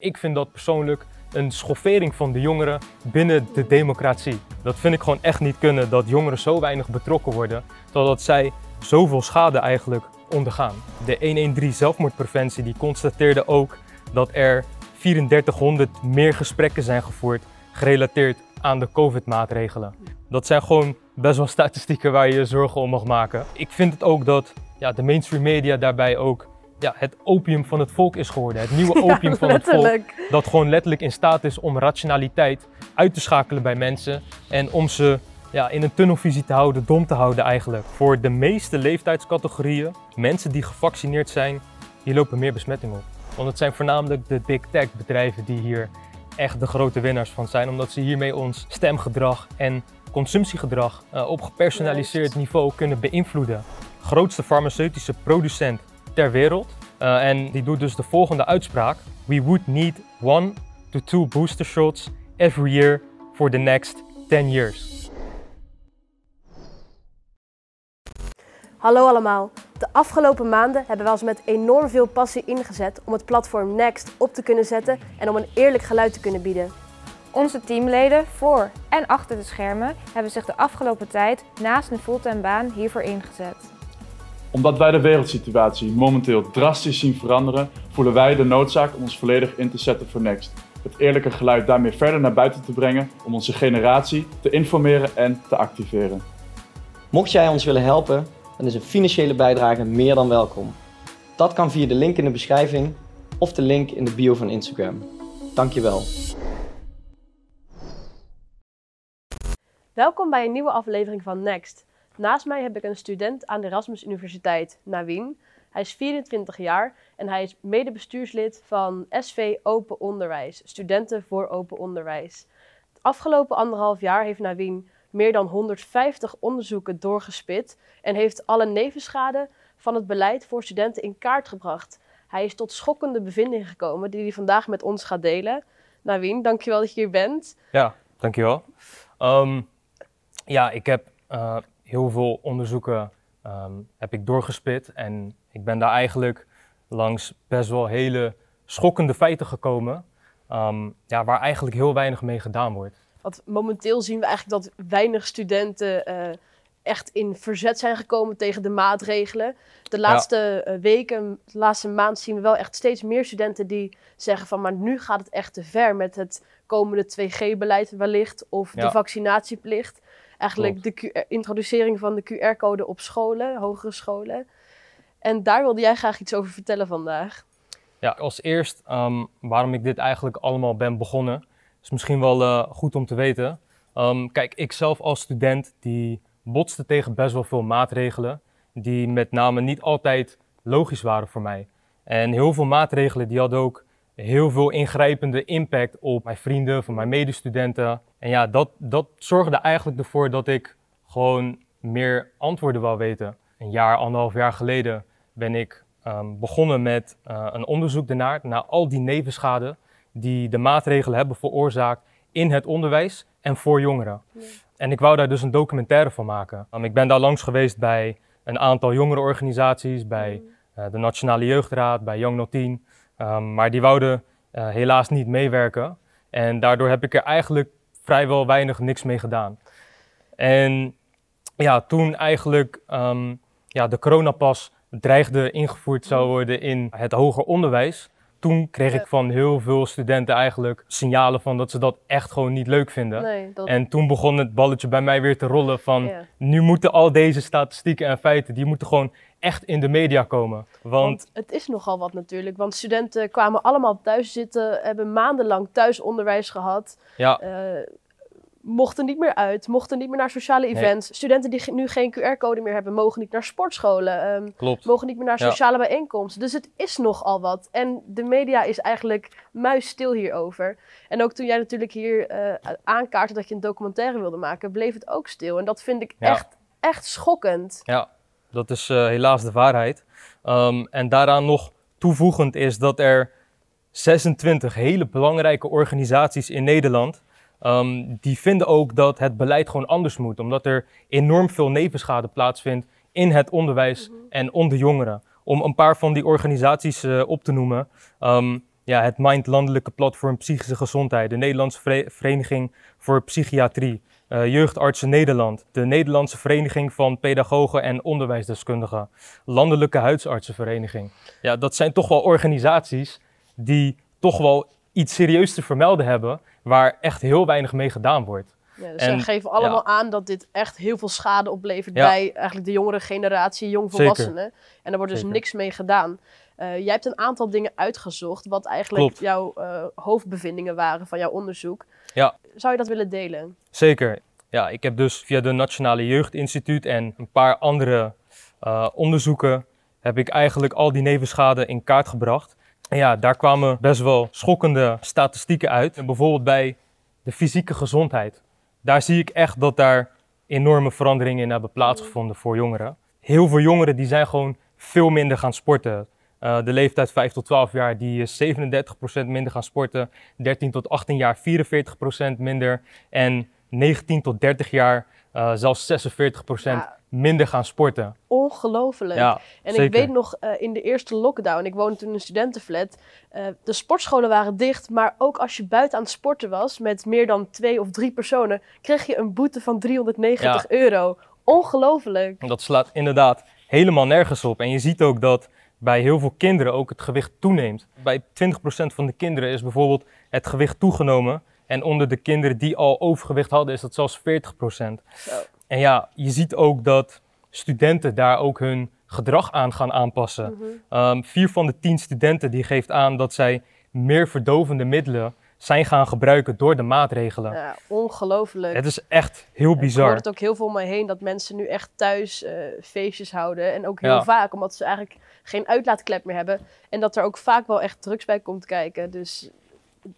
Ik vind dat persoonlijk een schoffering van de jongeren binnen de democratie. Dat vind ik gewoon echt niet kunnen, dat jongeren zo weinig betrokken worden, totdat zij zoveel schade eigenlijk ondergaan. De 113 zelfmoordpreventie die constateerde ook dat er 3400 meer gesprekken zijn gevoerd gerelateerd aan de COVID-maatregelen. Dat zijn gewoon best wel statistieken waar je je zorgen om mag maken. Ik vind het ook dat ja, de mainstream media daarbij ook ja, het opium van het volk is geworden. Het nieuwe opium van het volk. Dat gewoon letterlijk in staat is om rationaliteit uit te schakelen bij mensen. En om ze ja, in een tunnelvisie te houden, dom te houden eigenlijk. Voor de meeste leeftijdscategorieën, mensen die gevaccineerd zijn, die lopen meer besmetting op. Want het zijn voornamelijk de big tech bedrijven die hier echt de grote winnaars van zijn. Omdat ze hiermee ons stemgedrag en consumptiegedrag uh, op gepersonaliseerd niveau kunnen beïnvloeden. Grootste farmaceutische producent ter wereld. Uh, en die doet dus de volgende uitspraak. We would need one to two booster shots every year for the next 10 years. Hallo allemaal. De afgelopen maanden hebben we ons met enorm veel passie ingezet om het platform Next op te kunnen zetten en om een eerlijk geluid te kunnen bieden. Onze teamleden voor en achter de schermen hebben zich de afgelopen tijd naast een fulltime baan hiervoor ingezet omdat wij de wereldsituatie momenteel drastisch zien veranderen, voelen wij de noodzaak om ons volledig in te zetten voor Next. Het eerlijke geluid daarmee verder naar buiten te brengen om onze generatie te informeren en te activeren. Mocht jij ons willen helpen, dan is een financiële bijdrage meer dan welkom. Dat kan via de link in de beschrijving of de link in de bio van Instagram. Dankjewel. Welkom bij een nieuwe aflevering van Next. Naast mij heb ik een student aan de Erasmus Universiteit, Nawien. Hij is 24 jaar en hij is medebestuurslid van SV Open Onderwijs, Studenten voor Open Onderwijs. Het afgelopen anderhalf jaar heeft Nawien meer dan 150 onderzoeken doorgespit en heeft alle nevenschade van het beleid voor studenten in kaart gebracht. Hij is tot schokkende bevindingen gekomen die hij vandaag met ons gaat delen. Nawien, dankjewel dat je hier bent. Ja, dankjewel. Um, ja, ik heb uh, heel veel onderzoeken um, heb ik doorgespit. En ik ben daar eigenlijk langs best wel hele schokkende feiten gekomen. Um, ja, waar eigenlijk heel weinig mee gedaan wordt. Want momenteel zien we eigenlijk dat weinig studenten uh, echt in verzet zijn gekomen tegen de maatregelen. De laatste ja. uh, weken, de laatste maand zien we wel echt steeds meer studenten die zeggen van maar nu gaat het echt te ver met het komende 2G-beleid wellicht of ja. de vaccinatieplicht eigenlijk de Q introducering van de QR-code op scholen, hogere scholen. En daar wilde jij graag iets over vertellen vandaag. Ja, als eerst um, waarom ik dit eigenlijk allemaal ben begonnen, is misschien wel uh, goed om te weten. Um, kijk, ik zelf als student die botste tegen best wel veel maatregelen, die met name niet altijd logisch waren voor mij. En heel veel maatregelen die hadden ook heel veel ingrijpende impact op mijn vrienden, van mijn medestudenten. En ja, dat, dat zorgde eigenlijk ervoor dat ik gewoon meer antwoorden wou weten. Een jaar, anderhalf jaar geleden ben ik um, begonnen met uh, een onderzoek ernaar, naar al die nevenschade die de maatregelen hebben veroorzaakt in het onderwijs en voor jongeren. Ja. En ik wou daar dus een documentaire van maken. Um, ik ben daar langs geweest bij een aantal jongerenorganisaties, bij uh, de Nationale Jeugdraad, bij Young 10. Um, maar die wouden uh, helaas niet meewerken. En daardoor heb ik er eigenlijk vrijwel weinig niks mee gedaan. En ja, toen eigenlijk um, ja, de coronapas dreigde ingevoerd zou worden in het hoger onderwijs, toen kreeg ik van heel veel studenten eigenlijk signalen van dat ze dat echt gewoon niet leuk vinden. Nee, dat... En toen begon het balletje bij mij weer te rollen van ja. nu moeten al deze statistieken en feiten, die moeten gewoon echt in de media komen. Want... want... het is nogal wat natuurlijk, want studenten kwamen allemaal thuis zitten, hebben maandenlang thuisonderwijs gehad. Ja. Uh, mochten niet meer uit, mochten niet meer naar sociale events. Nee. Studenten die nu geen QR-code meer hebben, mogen niet naar sportscholen. Um, Klopt. Mogen niet meer naar sociale ja. bijeenkomsten. Dus het is nogal wat. En de media is eigenlijk muisstil hierover. En ook toen jij natuurlijk hier uh, aankaartte dat je een documentaire wilde maken, bleef het ook stil. En dat vind ik ja. echt, echt schokkend. Ja, dat is uh, helaas de waarheid. Um, en daaraan nog toevoegend is dat er 26 hele belangrijke organisaties in Nederland Um, die vinden ook dat het beleid gewoon anders moet, omdat er enorm veel nevenschade plaatsvindt in het onderwijs mm -hmm. en onder jongeren. Om een paar van die organisaties uh, op te noemen. Um, ja, het Mind Landelijke Platform Psychische Gezondheid, de Nederlandse Vere- Vereniging voor Psychiatrie, eh, Jeugdartsen Nederland, de Nederlandse Vereniging van Pedagogen en Onderwijsdeskundigen, Landelijke Huisartsenvereniging. Ja, dat zijn toch wel organisaties die toch wel iets serieus te vermelden hebben, waar echt heel weinig mee gedaan wordt. Ja, dus En- ze geven allemaal aan dat dit echt heel veel schade oplevert Ja. bij eigenlijk de jongere generatie, jongvolwassenen. En er wordt dus Zeker. niks mee gedaan. Eh, jij hebt een aantal dingen uitgezocht, wat eigenlijk Klopt. jouw eh, hoofdbevindingen waren van jouw onderzoek. Ja. Zou je dat willen delen? Zeker. Ja, ik heb dus via de Nationale Jeugdinstituut en een paar andere eh, onderzoeken heb ik eigenlijk al die nevenschade in kaart gebracht. Ja, daar kwamen best wel schokkende statistieken uit. En bijvoorbeeld bij de fysieke gezondheid. Daar zie ik echt dat daar enorme veranderingen in hebben plaatsgevonden voor jongeren. Heel veel jongeren die zijn gewoon veel minder gaan sporten. Eh, de leeftijd 5 tot 12 jaar die is 37% minder gaan sporten. 13 tot 18 jaar 44% minder. En 19 tot 30 jaar eh, zelfs 46% Ja. minder gaan sporten. Ongelooflijk. Ja, En ik weet nog, eh, in de eerste lockdown, ik woonde toen in een studentenflat, eh, de sportscholen waren dicht, maar ook als je buiten aan het sporten was met meer dan twee of drie personen, kreeg je een boete van 390 euro. Ongelooflijk. Dat slaat inderdaad helemaal nergens op. En je ziet ook dat bij heel veel kinderen ook het gewicht toeneemt. Bij 20% van de kinderen is bijvoorbeeld het gewicht toegenomen. En onder de kinderen die al overgewicht hadden, is dat zelfs 40%. Zo. En ja, je ziet ook dat studenten daar ook hun gedrag aan gaan aanpassen. Mhm. Ehm, vier van de tien studenten die geeft aan dat zij meer verdovende middelen zijn gaan gebruiken door de maatregelen. Ja, ongelooflijk. Het is echt heel Ik hoor bizar. het ook heel veel om me heen dat mensen nu echt thuis eh, feestjes houden. En ook heel Ja. vaak, omdat ze eigenlijk geen uitlaatklep meer hebben. En dat er ook vaak wel echt drugs bij komt kijken. Dus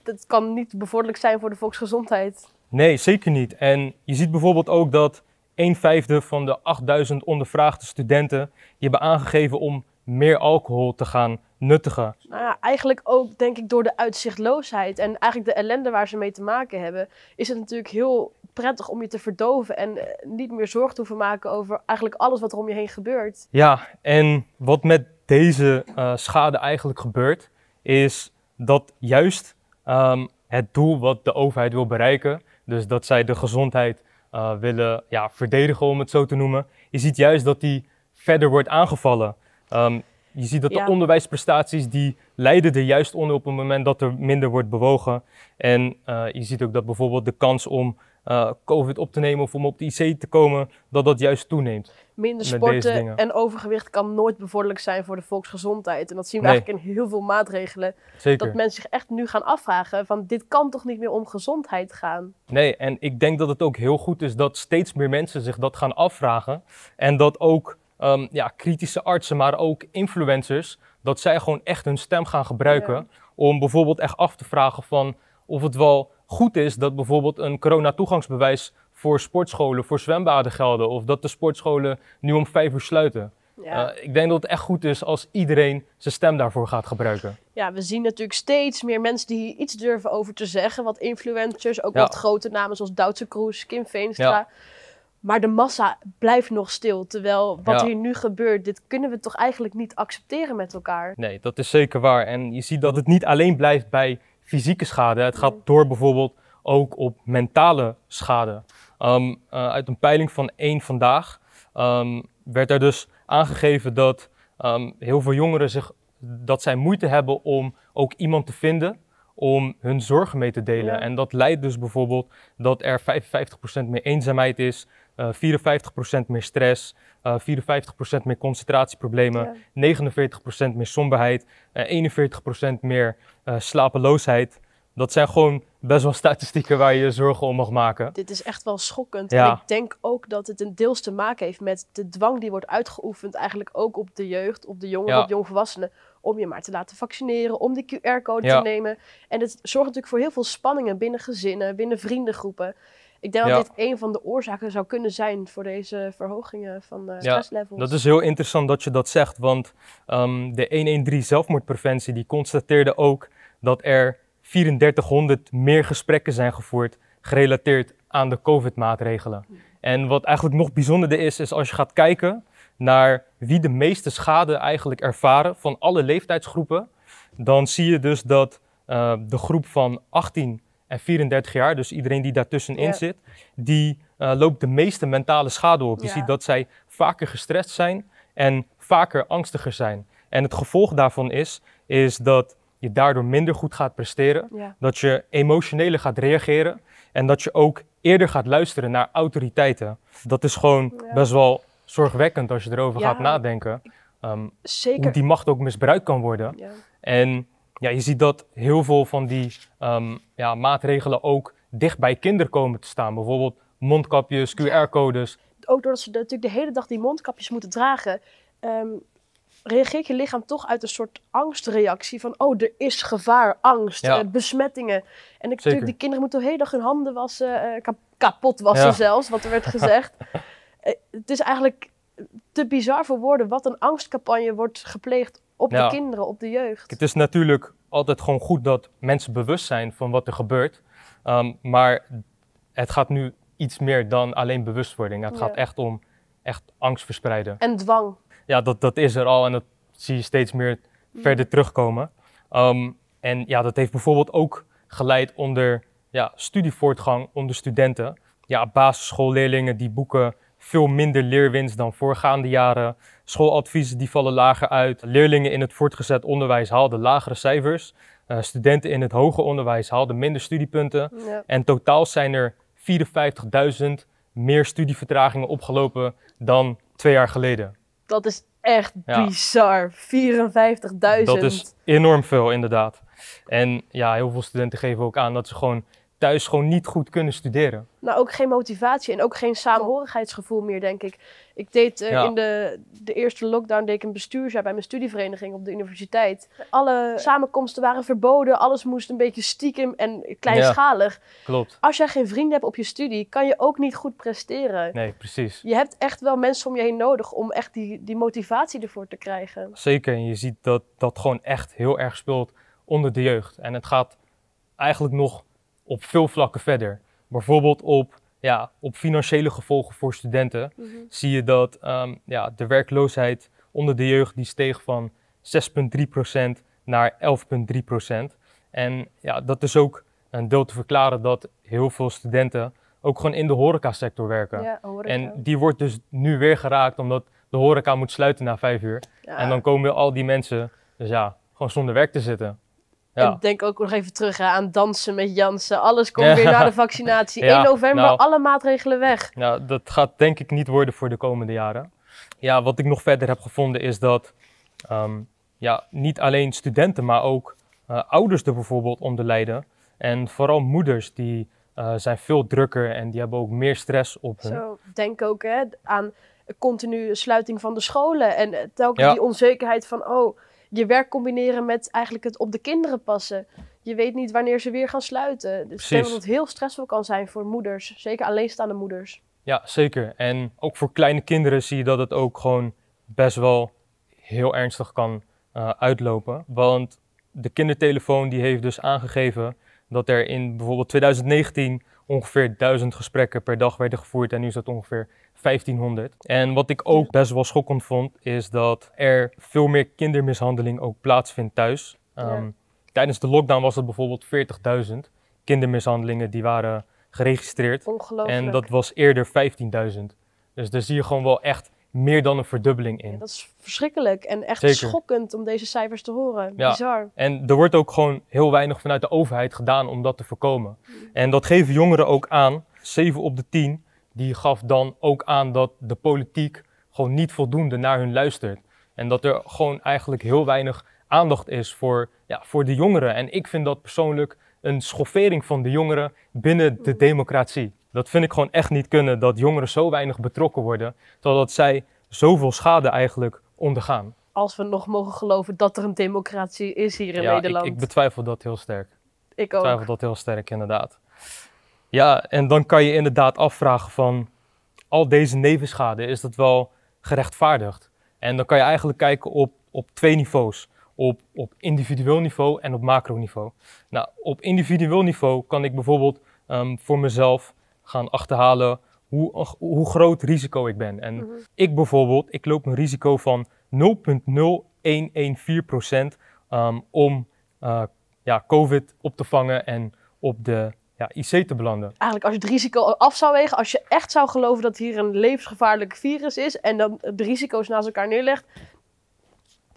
dat kan niet bevorderlijk zijn voor de volksgezondheid. Nee, zeker niet. En je ziet bijvoorbeeld ook dat een vijfde van de 8000 ondervraagde studenten die hebben aangegeven om meer alcohol te gaan nuttigen. Nou ja, eigenlijk ook denk ik door de uitzichtloosheid en eigenlijk de ellende waar ze mee te maken hebben, is het natuurlijk heel prettig om je te verdoven en eh, niet meer zorg te hoeven maken over eigenlijk alles wat er om je heen gebeurt. Ja, en wat met deze eh, schade eigenlijk gebeurt, is dat juist ehm, het doel wat de overheid wil bereiken, dus dat zij de gezondheid eh, willen ja, verdedigen, om het zo te noemen, je ziet juist dat die verder wordt aangevallen. Ehm, je ziet dat Ja. de onderwijsprestaties die lijden er juist onder op het moment dat er minder wordt bewogen. En eh, je ziet ook dat bijvoorbeeld de kans om eh, COVID op te nemen of om op de IC te komen, dat dat juist toeneemt. Minder sporten en overgewicht kan nooit bevorderlijk zijn voor de volksgezondheid. En dat zien we Nee. eigenlijk in heel veel maatregelen. Zeker. Dat mensen zich echt nu gaan afvragen van dit kan toch niet meer om gezondheid gaan. Nee, en ik denk dat het ook heel goed is dat steeds meer mensen zich dat gaan afvragen. En dat ook ehm, ja, kritische artsen, maar ook influencers, dat zij gewoon echt hun stem gaan gebruiken. Ja. Om bijvoorbeeld echt af te vragen van of het wel goed is dat bijvoorbeeld een corona-toegangsbewijs voor sportscholen, voor zwembaden gelden. Of dat de sportscholen nu om vijf uur sluiten. Ja. Eh, ik denk dat het echt goed is als iedereen zijn stem daarvoor gaat gebruiken. ja, we zien natuurlijk steeds meer mensen die iets durven over te zeggen. Wat influencers, ook Ja. wat grote namen zoals Duitse Kroes, Kim Veenstra. Ja. Maar de massa blijft nog stil. Terwijl wat hier nu gebeurt, dit kunnen we toch eigenlijk niet accepteren met elkaar. Nee, dat is zeker waar. En je ziet dat het niet alleen blijft bij fysieke schade. Het gaat door bijvoorbeeld ook op mentale schade. Ehm, eh, uit een peiling van één vandaag ehm, werd er dus aangegeven dat ehm, heel veel jongeren zich, dat zij moeite hebben om ook iemand te vinden om hun zorgen mee te delen. Ja. En dat leidt dus bijvoorbeeld dat er 55% meer eenzaamheid is, 54% meer stress, eh 54% meer concentratieproblemen, Ja. 49% meer somberheid, eh 41% meer eh, slapeloosheid. Dat zijn gewoon best wel statistieken waar je je zorgen om mag maken. Dit is echt wel schokkend. Ja. En ik denk ook dat het een deels te maken heeft met de dwang die wordt uitgeoefend, eigenlijk ook op de jeugd, op de jongeren, Ja. op jongvolwassenen, om je maar te laten vaccineren, om die QR-code Ja. te nemen. En het zorgt natuurlijk voor heel veel spanningen binnen gezinnen, binnen vriendengroepen. Ik denk Ja. dat dit een van de oorzaken zou kunnen zijn voor deze verhogingen van de Ja, stresslevels. Dat is heel interessant dat je dat zegt, want ehm, de 113 zelfmoordpreventie die constateerde ook dat er 3400 meer gesprekken zijn gevoerd gerelateerd aan de COVID-maatregelen. En wat eigenlijk nog bijzonderder is, is als je gaat kijken naar wie de meeste schade eigenlijk ervaren van alle leeftijdsgroepen, dan zie je dus dat uh, de groep van 18 en 34 jaar, dus iedereen die daartussenin Ja. zit, die uh, loopt de meeste mentale schade op. Je Ja. ziet dat zij vaker gestrest zijn en vaker angstiger zijn. En het gevolg daarvan is, is dat je daardoor minder goed gaat presteren, Ja. dat je emotioneler gaat reageren en dat je ook eerder gaat luisteren naar autoriteiten. Dat is gewoon best wel zorgwekkend als je erover gaat nadenken. Um, hoe Zeker. die macht ook misbruikt kan worden. En ja, je ziet dat heel veel van die um, ja, maatregelen ook dicht bij kinderen komen te staan. Bijvoorbeeld mondkapjes, QR-codes. Ook doordat ze de- natuurlijk de hele dag die mondkapjes moeten dragen, ehm, reageert je lichaam toch uit een soort angstreactie van, oh, er is gevaar, angst, Ja. eh, besmettingen. En ik, natuurlijk, die kinderen moeten de hele dag hun handen wassen, eh, kap- kapot wassen Ja. zelfs, wat er werd gezegd. Eh, het is eigenlijk te bizar voor woorden wat een angstcampagne wordt gepleegd op Ja. de kinderen, op de jeugd. Het is natuurlijk altijd gewoon goed dat mensen bewust zijn van wat er gebeurt. Um, maar het gaat nu iets meer dan alleen bewustwording. Het Ja. gaat echt om echt angst verspreiden. En dwang. ja, dat, dat is er al en dat zie je steeds meer verder terugkomen. Um, en ja, dat heeft bijvoorbeeld ook geleid onder ja, studievoortgang onder studenten. Ja, basisschoolleerlingen die boeken veel minder leerwinst dan voorgaande jaren. Schooladviezen die vallen lager uit. Leerlingen in het voortgezet onderwijs haalden lagere cijfers. Uh, studenten in het hoger onderwijs haalden minder studiepunten. Ja. En totaal zijn er 54.000 meer studievertragingen opgelopen dan twee jaar geleden. Dat is echt Ja. bizar. 54.000. Dat is enorm veel, inderdaad. En ja, heel veel studenten geven ook aan dat ze gewoon thuis gewoon niet goed kunnen studeren. Nou, ook geen motivatie en ook geen samenhorigheidsgevoel meer, denk ik. Ik deed eh, Ja. in de, de eerste lockdown deed ik een bestuursjaar bij mijn studievereniging op de universiteit. Alle samenkomsten waren verboden, alles moest een beetje stiekem en kleinschalig. Klopt. Als jij geen vrienden hebt op je studie, kan je ook niet goed presteren. Nee, precies. Je hebt echt wel mensen om je heen nodig om echt die, die motivatie ervoor te krijgen. Zeker. En je ziet dat dat gewoon echt heel erg speelt onder de jeugd. En het gaat eigenlijk nog op veel vlakken verder. Bijvoorbeeld op, ja, op financiële gevolgen voor studenten. zie je dat ehm, ja, de werkloosheid onder de jeugd die steeg van 6,3% naar 11,3%. En ja, dat is ook een deel te verklaren dat heel veel studenten ook gewoon in de horecasector werken. Ja, en die wordt dus nu weer geraakt omdat de horeca moet sluiten na vijf uur. Ja. En dan komen al die mensen, dus ja, gewoon zonder werk te zitten. Ja, En denk ook nog even terug hè, aan dansen met Jansen. Alles komt Ja. weer na de vaccinatie. Ja, 1 november, nou. alle maatregelen weg. Nou, dat gaat denk ik niet worden voor de komende jaren. Ja, wat ik nog verder heb gevonden is dat ehm, ja, niet alleen studenten, maar ook eh, ouders er bijvoorbeeld onder lijden. En vooral moeders die eh, zijn veel drukker en die hebben ook meer stress op hun. Zo, denk ook hè, aan continu sluiting van de scholen. En eh, telkens die onzekerheid van, oh, je werk combineren met eigenlijk het op de kinderen passen. Je weet niet wanneer ze weer gaan sluiten. Dus ik denk dat het heel stressvol kan zijn voor moeders. Zeker alleenstaande moeders. Ja, zeker. En ook voor kleine kinderen zie je dat het ook gewoon best wel heel ernstig kan eh, uitlopen. Want de kindertelefoon die heeft dus aangegeven dat er in bijvoorbeeld 2019 ongeveer 1000 gesprekken per dag werden gevoerd en nu is dat ongeveer 1500. En wat ik ook best wel schokkend vond, is dat er veel meer kindermishandeling ook plaatsvindt thuis. Ehm, Tijdens de lockdown was het bijvoorbeeld 40.000 kindermishandelingen die waren geregistreerd. Ongelooflijk. En dat was eerder 15.000. Dus daar zie je gewoon wel echt meer dan een verdubbeling in. Ja, dat is verschrikkelijk en echt Zeker. schokkend om deze cijfers te horen. Ja. Bizar. En er wordt ook gewoon heel weinig vanuit de overheid gedaan om dat te voorkomen. En dat geven jongeren ook aan. 7 op de 10 die gaf dan ook aan dat de politiek gewoon niet voldoende naar hun luistert. En dat er gewoon eigenlijk heel weinig aandacht is voor, ja, voor de jongeren. En ik vind dat persoonlijk een schoffering van de jongeren binnen de democratie. Dat vind ik gewoon echt niet kunnen, dat jongeren zo weinig betrokken worden, terwijl dat zij zoveel schade eigenlijk ondergaan. Als we nog mogen geloven dat er een democratie is hier in ja, Nederland. Ik, ik betwijfel dat heel sterk. Ik Ik ook. twijfel dat heel sterk, inderdaad. Ja, en dan kan je inderdaad afvragen van al deze nevenschade, is dat wel gerechtvaardigd? En dan kan je eigenlijk kijken op, op twee niveaus. Op, op individueel niveau en op macroniveau. Nou, op individueel niveau kan ik bijvoorbeeld ehm, voor mezelf gaan achterhalen hoe, hoe groot risico ik ben. En Mhm. ik bijvoorbeeld, ik loop een risico van 0,0114% ehm, om eh, ja, COVID op te vangen en op de ja, IC te belanden. Eigenlijk als je het risico af zou wegen, als je echt zou geloven dat hier een levensgevaarlijk virus is en dan de risico's naast elkaar neerlegt,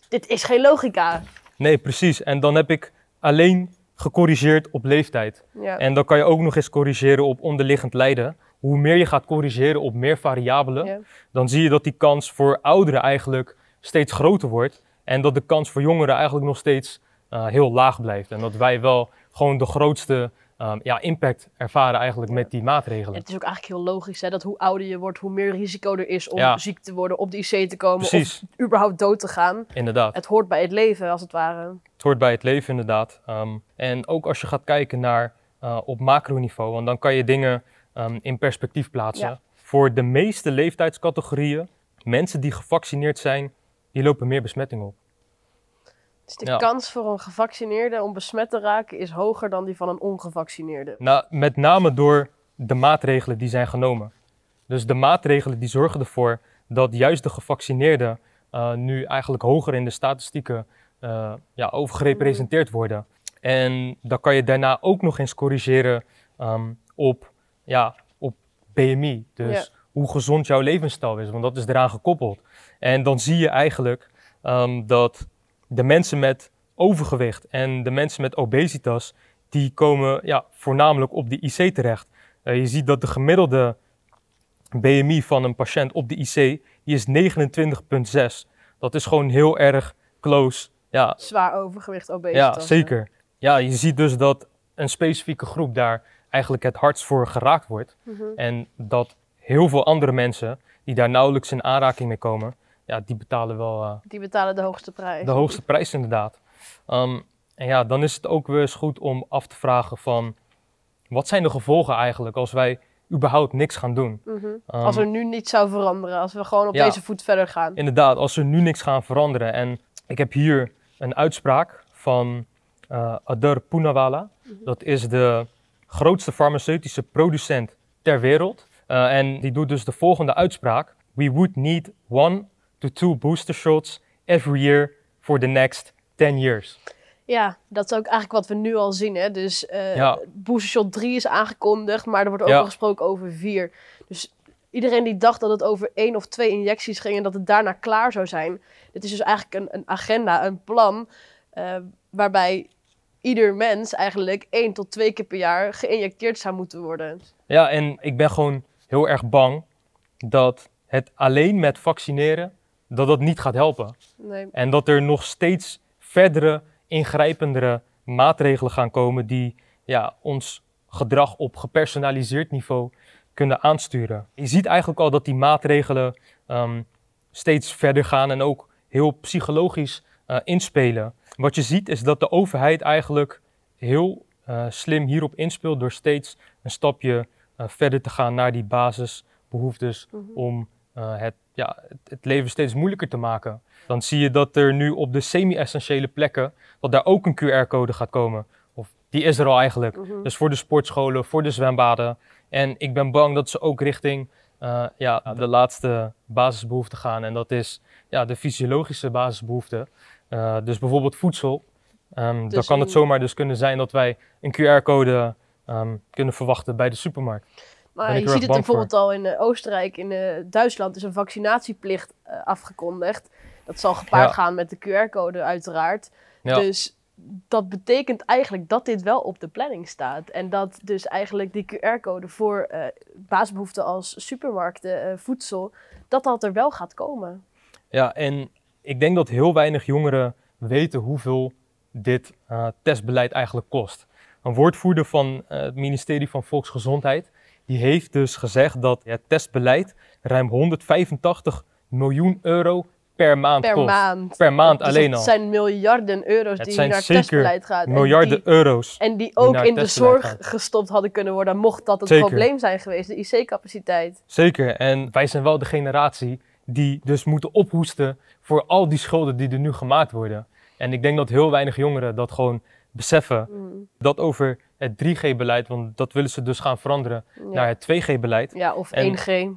dit is geen logica. Nee, precies. En dan heb ik alleen gecorrigeerd op leeftijd. Ja. En dan kan je ook nog eens corrigeren op onderliggend lijden. Hoe meer je gaat corrigeren op meer variabelen, Ja. dan zie je dat die kans voor ouderen eigenlijk steeds groter wordt. En dat de kans voor jongeren eigenlijk nog steeds eh, heel laag blijft. En dat wij wel gewoon de grootste ehm, ja, impact ervaren eigenlijk met die En maatregelen. het is ook eigenlijk heel logisch hè, dat hoe ouder je wordt, hoe meer risico er is om Ja. ziek te worden, op de IC te komen Precies, of überhaupt dood te gaan. inderdaad. Het hoort bij het leven, als het ware. Het hoort bij het leven inderdaad. Ehm, en ook als je gaat kijken naar eh, op macroniveau, want dan kan je dingen ehm, in perspectief plaatsen. Ja. Voor de meeste leeftijdscategorieën, mensen die gevaccineerd zijn, die lopen meer besmetting op. Dus de Ja. kans voor een gevaccineerde om besmet te raken is hoger dan die van een ongevaccineerde. Nou, met name door de maatregelen die zijn genomen. Dus de maatregelen die zorgen ervoor dat juist de gevaccineerden eh, nu eigenlijk hoger in de statistieken eh, ja, overgerepresenteerd worden. En dan kan je daarna ook nog eens corrigeren ehm, op, ja, op BMI. Dus hoe gezond jouw levensstijl is, want dat is eraan gekoppeld. En dan zie je eigenlijk ehm, dat de mensen met overgewicht en de mensen met obesitas, die komen ja, voornamelijk op de IC terecht. Eh, je ziet dat de gemiddelde BMI van een patiënt op de IC, die is 29,6. Dat is gewoon heel erg close. Ja, Zwaar overgewicht, obesitas. ja, zeker. Ja, je ziet dus dat een specifieke groep daar eigenlijk het hardst voor geraakt wordt. Mhm. En dat heel veel andere mensen die daar nauwelijks in aanraking mee komen, ja, die betalen wel eh, Die betalen de hoogste prijs. de hoogste prijs inderdaad. Ehm, en ja, dan is het ook weer eens goed om af te vragen van, wat zijn de gevolgen eigenlijk als wij überhaupt niks gaan doen? Mhm. Ehm, Als er nu niets zou veranderen, als we gewoon op Ja. deze voet verder gaan. Inderdaad, als er nu niks gaan veranderen. En ik heb hier een uitspraak van eh Adar Poonawala. Dat is de grootste farmaceutische producent ter wereld. Eh, en die doet dus de volgende uitspraak. We would need one to two booster shots every year for the next 10 years. Ja, dat is ook eigenlijk wat we nu al zien. Hè? Dus eh Ja. booster shot 3 is aangekondigd, maar er wordt ook Ja. al gesproken over 4. Dus iedereen die dacht dat het over één of twee injecties ging en dat het daarna klaar zou zijn. Dit is dus eigenlijk een, een agenda, een plan, eh, waarbij ieder mens eigenlijk één tot twee keer per jaar geïnjecteerd zou moeten worden. Ja, en ik ben gewoon heel erg bang dat het alleen met vaccineren, dat dat niet gaat helpen. Nee. En dat er nog steeds verdere, ingrijpendere maatregelen gaan komen die ja, ons gedrag op gepersonaliseerd niveau kunnen aansturen. Je ziet eigenlijk al dat die maatregelen ehm, steeds verder gaan en ook heel psychologisch eh, inspelen. Wat je ziet is dat de overheid eigenlijk heel eh, slim hierop inspeelt door steeds een stapje eh, verder te gaan naar die basisbehoeftes Mhm. om eh, het, ja, het, het leven steeds moeilijker te maken. Dan zie je dat er nu op de semi-essentiële plekken, dat daar ook een QR-code gaat komen. Of die is er al eigenlijk. Mhm. Dus voor de sportscholen, voor de zwembaden. En ik ben bang dat ze ook richting eh, ja, de laatste basisbehoefte gaan. En dat is ja, de fysiologische basisbehoefte. Eh, dus bijvoorbeeld voedsel. Ehm, dan kan het zomaar dus kunnen zijn dat wij een QR-code ehm, kunnen verwachten bij de supermarkt. Maar je ziet het voor. bijvoorbeeld al in eh, Oostenrijk, in eh, Duitsland is een vaccinatieplicht eh, afgekondigd. Dat zal gepaard Ja. gaan met de QR-code uiteraard. Ja. Dus dat betekent eigenlijk dat dit wel op de planning staat. En dat dus eigenlijk die QR-code voor eh basisbehoeften als supermarkten, voedsel, dat dat er wel gaat komen. Ja, en ik denk dat heel weinig jongeren weten hoeveel dit testbeleid eigenlijk kost. Een woordvoerder van het ministerie van Volksgezondheid, die heeft dus gezegd dat het testbeleid ruim 185 miljoen euro per maand Per kost. maand. Per maand Dus alleen het al. zijn miljarden euro's Het die naar zeker testbeleid gaat. En Miljarden die- euro's. En die ook in de zorg gaat. gestopt hadden kunnen worden, mocht dat het Zeker. probleem zijn geweest, de IC-capaciteit. Zeker. En wij zijn wel de generatie die dus moeten ophoesten voor al die schulden die er nu gemaakt worden. En ik denk dat heel weinig jongeren dat gewoon beseffen. Mm, Dat over het 3G-beleid, want dat willen ze dus gaan veranderen ja. naar het 2G-beleid. ja, of en- 1G.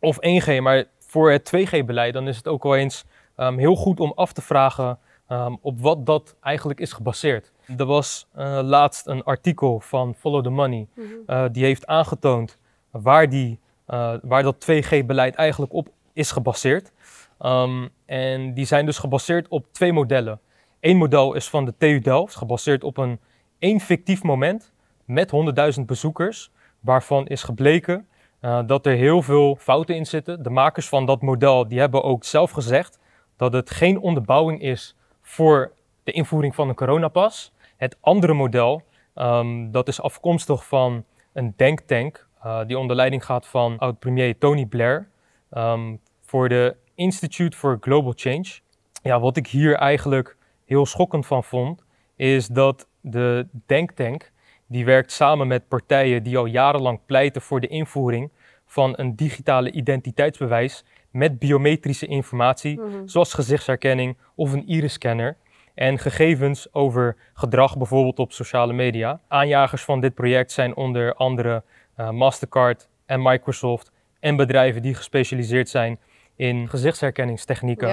Of 1G, maar voor het 2G-beleid dan is het ook wel eens ehm, heel goed om af te vragen ehm, op wat dat eigenlijk is gebaseerd. Er was eh, laatst een artikel van Follow the Money, Mhm. eh, die heeft aangetoond waar, die, eh, waar dat 2G-beleid eigenlijk op is gebaseerd. Ehm, en die zijn dus gebaseerd op twee modellen. Eén model is van de TU Delft, gebaseerd op een één fictief moment met 100.000 bezoekers, waarvan is gebleken eh, dat er heel veel fouten in zitten. De makers van dat model die hebben ook zelf gezegd dat het geen onderbouwing is voor de invoering van een coronapas. Het andere model, ehm, dat is afkomstig van een denktank eh, die onder leiding gaat van oud-premier Tony Blair ehm, voor de Institute for Global Change. Ja, wat ik hier eigenlijk heel schokkend van vond, is dat de denktank die werkt samen met partijen die al jarenlang pleiten voor de invoering van een digitale identiteitsbewijs met biometrische informatie, Mhm. zoals gezichtsherkenning of een iris-scanner. En gegevens over gedrag, bijvoorbeeld op sociale media. Aanjagers van dit project zijn onder andere eh, Mastercard en Microsoft en bedrijven die gespecialiseerd zijn in gezichtsherkenningstechnieken.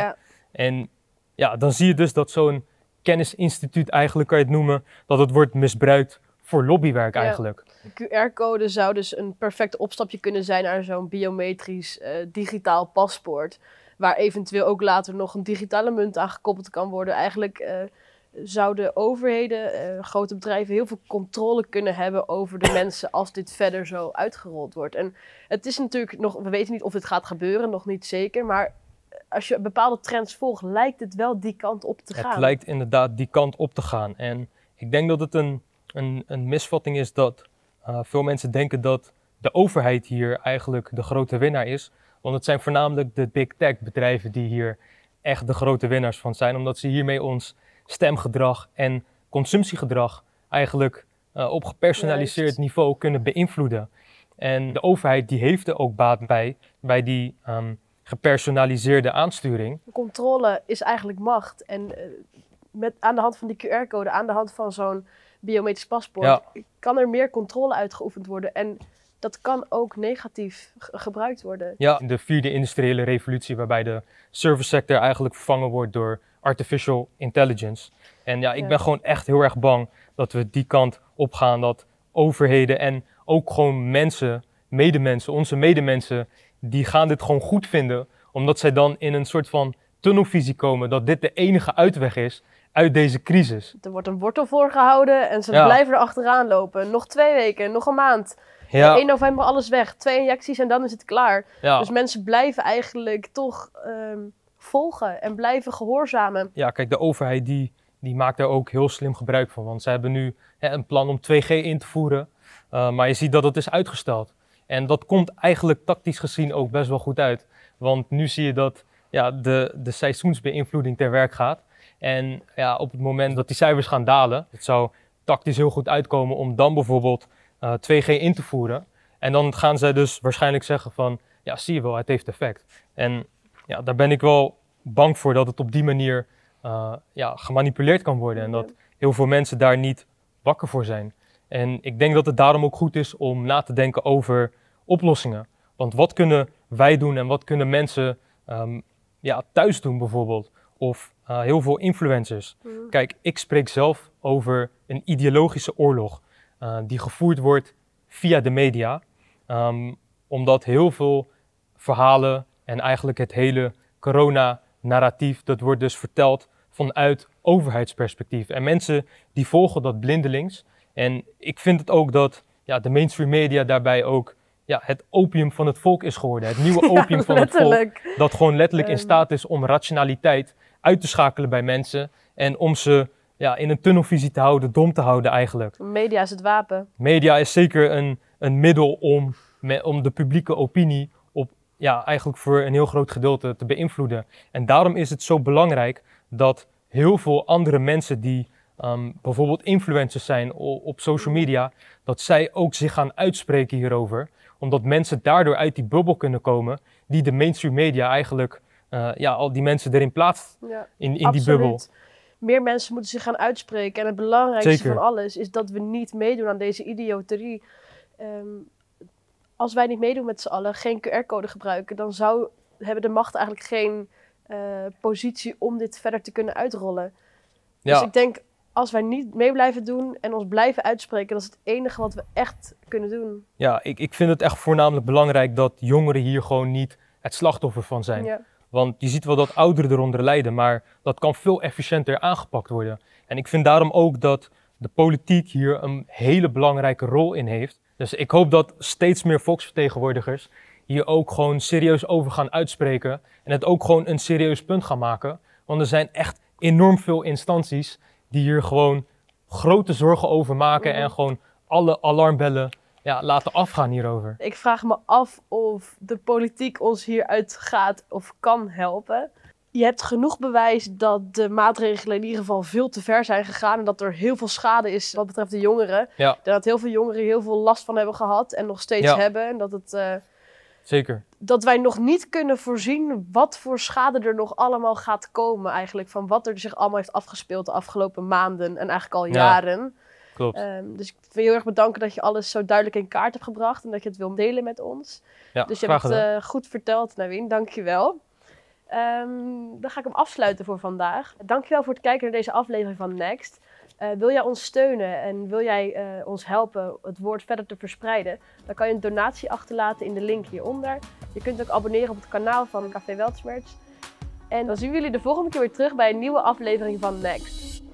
En ja, dan zie je dus dat zo'n kennisinstituut eigenlijk kan je het noemen, dat het wordt misbruikt voor lobbywerk Ja. eigenlijk. De QR-code zou dus een perfect opstapje kunnen zijn naar zo'n biometrisch eh, digitaal paspoort. Waar eventueel ook later nog een digitale munt aan gekoppeld kan worden. Eigenlijk eh, zouden overheden, eh, grote bedrijven heel veel controle kunnen hebben over de mensen als dit verder zo uitgerold wordt. En het is natuurlijk nog, we weten niet of dit gaat gebeuren, nog niet zeker. Maar als je bepaalde trends volgt, lijkt het wel die kant op te gaan. Het lijkt inderdaad die kant op te gaan. En ik denk dat het een, een, een misvatting is dat eh, veel mensen denken dat de overheid hier eigenlijk de grote winnaar is. Want het zijn voornamelijk de big tech bedrijven die hier echt de grote winnaars van zijn. Omdat ze hiermee ons stemgedrag en consumptiegedrag eigenlijk eh, op gepersonaliseerd Juist. niveau kunnen beïnvloeden. En de overheid die heeft er ook baat bij, bij die ehm, gepersonaliseerde aansturing. controle is eigenlijk macht. En eh, met, aan de hand van die QR-code, aan de hand van zo'n biometrisch paspoort, Ja. kan er meer controle uitgeoefend worden. En dat kan ook negatief ge- gebruikt worden. Ja, de vierde industriële revolutie, waarbij de service sector eigenlijk vervangen wordt door artificial intelligence. En ja, ik Ja. ben gewoon echt heel erg bang dat we die kant op gaan. Dat overheden en ook gewoon mensen, medemensen, onze medemensen, die gaan dit gewoon goed vinden. Omdat zij dan in een soort van tunnelvisie komen dat dit de enige uitweg is uit deze crisis. Er wordt een wortel voorgehouden en ze Ja. blijven er achteraan lopen. Nog twee weken, nog een maand. Ja, 1 november alles weg. Twee injecties en dan is het klaar. ja. Dus mensen blijven eigenlijk toch ehm, volgen en blijven gehoorzamen. ja, kijk, de overheid die, die maakt daar ook heel slim gebruik van. Want ze hebben nu hè, een plan om 2G in te voeren. eh, maar je ziet dat het is uitgesteld. En dat komt eigenlijk tactisch gezien ook best wel goed uit. Want nu zie je dat ja, de, de seizoensbeïnvloeding ter werk gaat. En ja, op het moment dat die cijfers gaan dalen, het zou tactisch heel goed uitkomen om dan bijvoorbeeld eh, 2G in te voeren. En dan gaan zij dus waarschijnlijk zeggen van, ja zie je wel, het heeft effect. En ja, daar ben ik wel bang voor dat het op die manier eh, ja, gemanipuleerd kan worden. En dat heel veel mensen daar niet wakker voor zijn. En ik denk dat het daarom ook goed is om na te denken over oplossingen. Want wat kunnen wij doen en wat kunnen mensen ehm, ja, thuis doen bijvoorbeeld? Of eh, heel veel influencers. Kijk, ik spreek zelf over een ideologische oorlog eh, die gevoerd wordt via de media. Ehm, omdat heel veel verhalen en eigenlijk het hele corona-narratief, dat wordt dus verteld vanuit overheidsperspectief. En mensen die volgen dat blindelings. En ik vind het ook dat ja, de mainstream media daarbij ook ja, het opium van het volk is geworden. Het nieuwe opium van het volk dat gewoon letterlijk in staat is om rationaliteit uit te schakelen bij mensen en om ze ja, in een tunnelvisie te houden, dom te houden eigenlijk. Media is het wapen. Media is zeker een, een middel om, me- om de publieke opinie op, ja, eigenlijk voor een heel groot gedeelte te beïnvloeden. En daarom is het zo belangrijk dat heel veel andere mensen die ehm, bijvoorbeeld influencers zijn op social media, dat zij ook zich gaan uitspreken hierover. Omdat mensen daardoor uit die bubbel kunnen komen die de mainstream media eigenlijk, eh, ja, al die mensen erin plaatst Ja. in, in die bubbel. Meer mensen moeten zich gaan uitspreken. En het belangrijkste Zeker. van alles is dat we niet meedoen aan deze idioterie. Ehm, als wij niet meedoen met z'n allen, geen QR-code gebruiken, dan zou, hebben de machten eigenlijk geen eh, positie om dit verder te kunnen uitrollen. Dus Ja, ik denk, als wij niet mee blijven doen en ons blijven uitspreken, dat is het enige wat we echt kunnen doen. ja ik, ik vind het echt voornamelijk belangrijk dat jongeren hier gewoon niet het slachtoffer van zijn. Ja. Want je ziet wel dat ouderen eronder lijden, maar dat kan veel efficiënter aangepakt worden. En ik vind daarom ook dat de politiek hier een hele belangrijke rol in heeft. Dus ik hoop dat steeds meer volksvertegenwoordigers hier ook gewoon serieus over gaan uitspreken. En het ook gewoon een serieus punt gaan maken. Want er zijn echt enorm veel instanties die hier gewoon grote zorgen over maken. Mhm. En gewoon alle alarmbellen ja, laten afgaan hierover. Ik vraag me af of de politiek ons hieruit gaat of kan helpen. Je hebt genoeg bewijs dat de maatregelen in ieder geval veel te ver zijn gegaan. En dat er heel veel schade is wat betreft de jongeren. Ja. Dat heel veel jongeren heel veel last van hebben gehad en nog steeds Ja. hebben. En dat, het, eh, Zeker. dat wij nog niet kunnen voorzien wat voor schade er nog allemaal gaat komen. Eigenlijk van wat er zich allemaal heeft afgespeeld de afgelopen maanden en eigenlijk al Ja. jaren. Klopt. Ehm, dus ik wil je heel erg bedanken dat je alles zo duidelijk in kaart hebt gebracht en dat je het wil delen met ons. Ja, dus je hebt het eh, goed verteld, Nawien. Dank je wel. Ehm, dan ga ik hem afsluiten voor vandaag. Dankjewel voor het kijken naar deze aflevering van Next. Eh, wil jij ons steunen en wil jij eh, ons helpen het woord verder te verspreiden? Dan kan je een donatie achterlaten in de link hieronder. Je kunt ook abonneren op het kanaal van Café Weltschmerz. En dan zien we jullie de volgende keer weer terug bij een nieuwe aflevering van Next.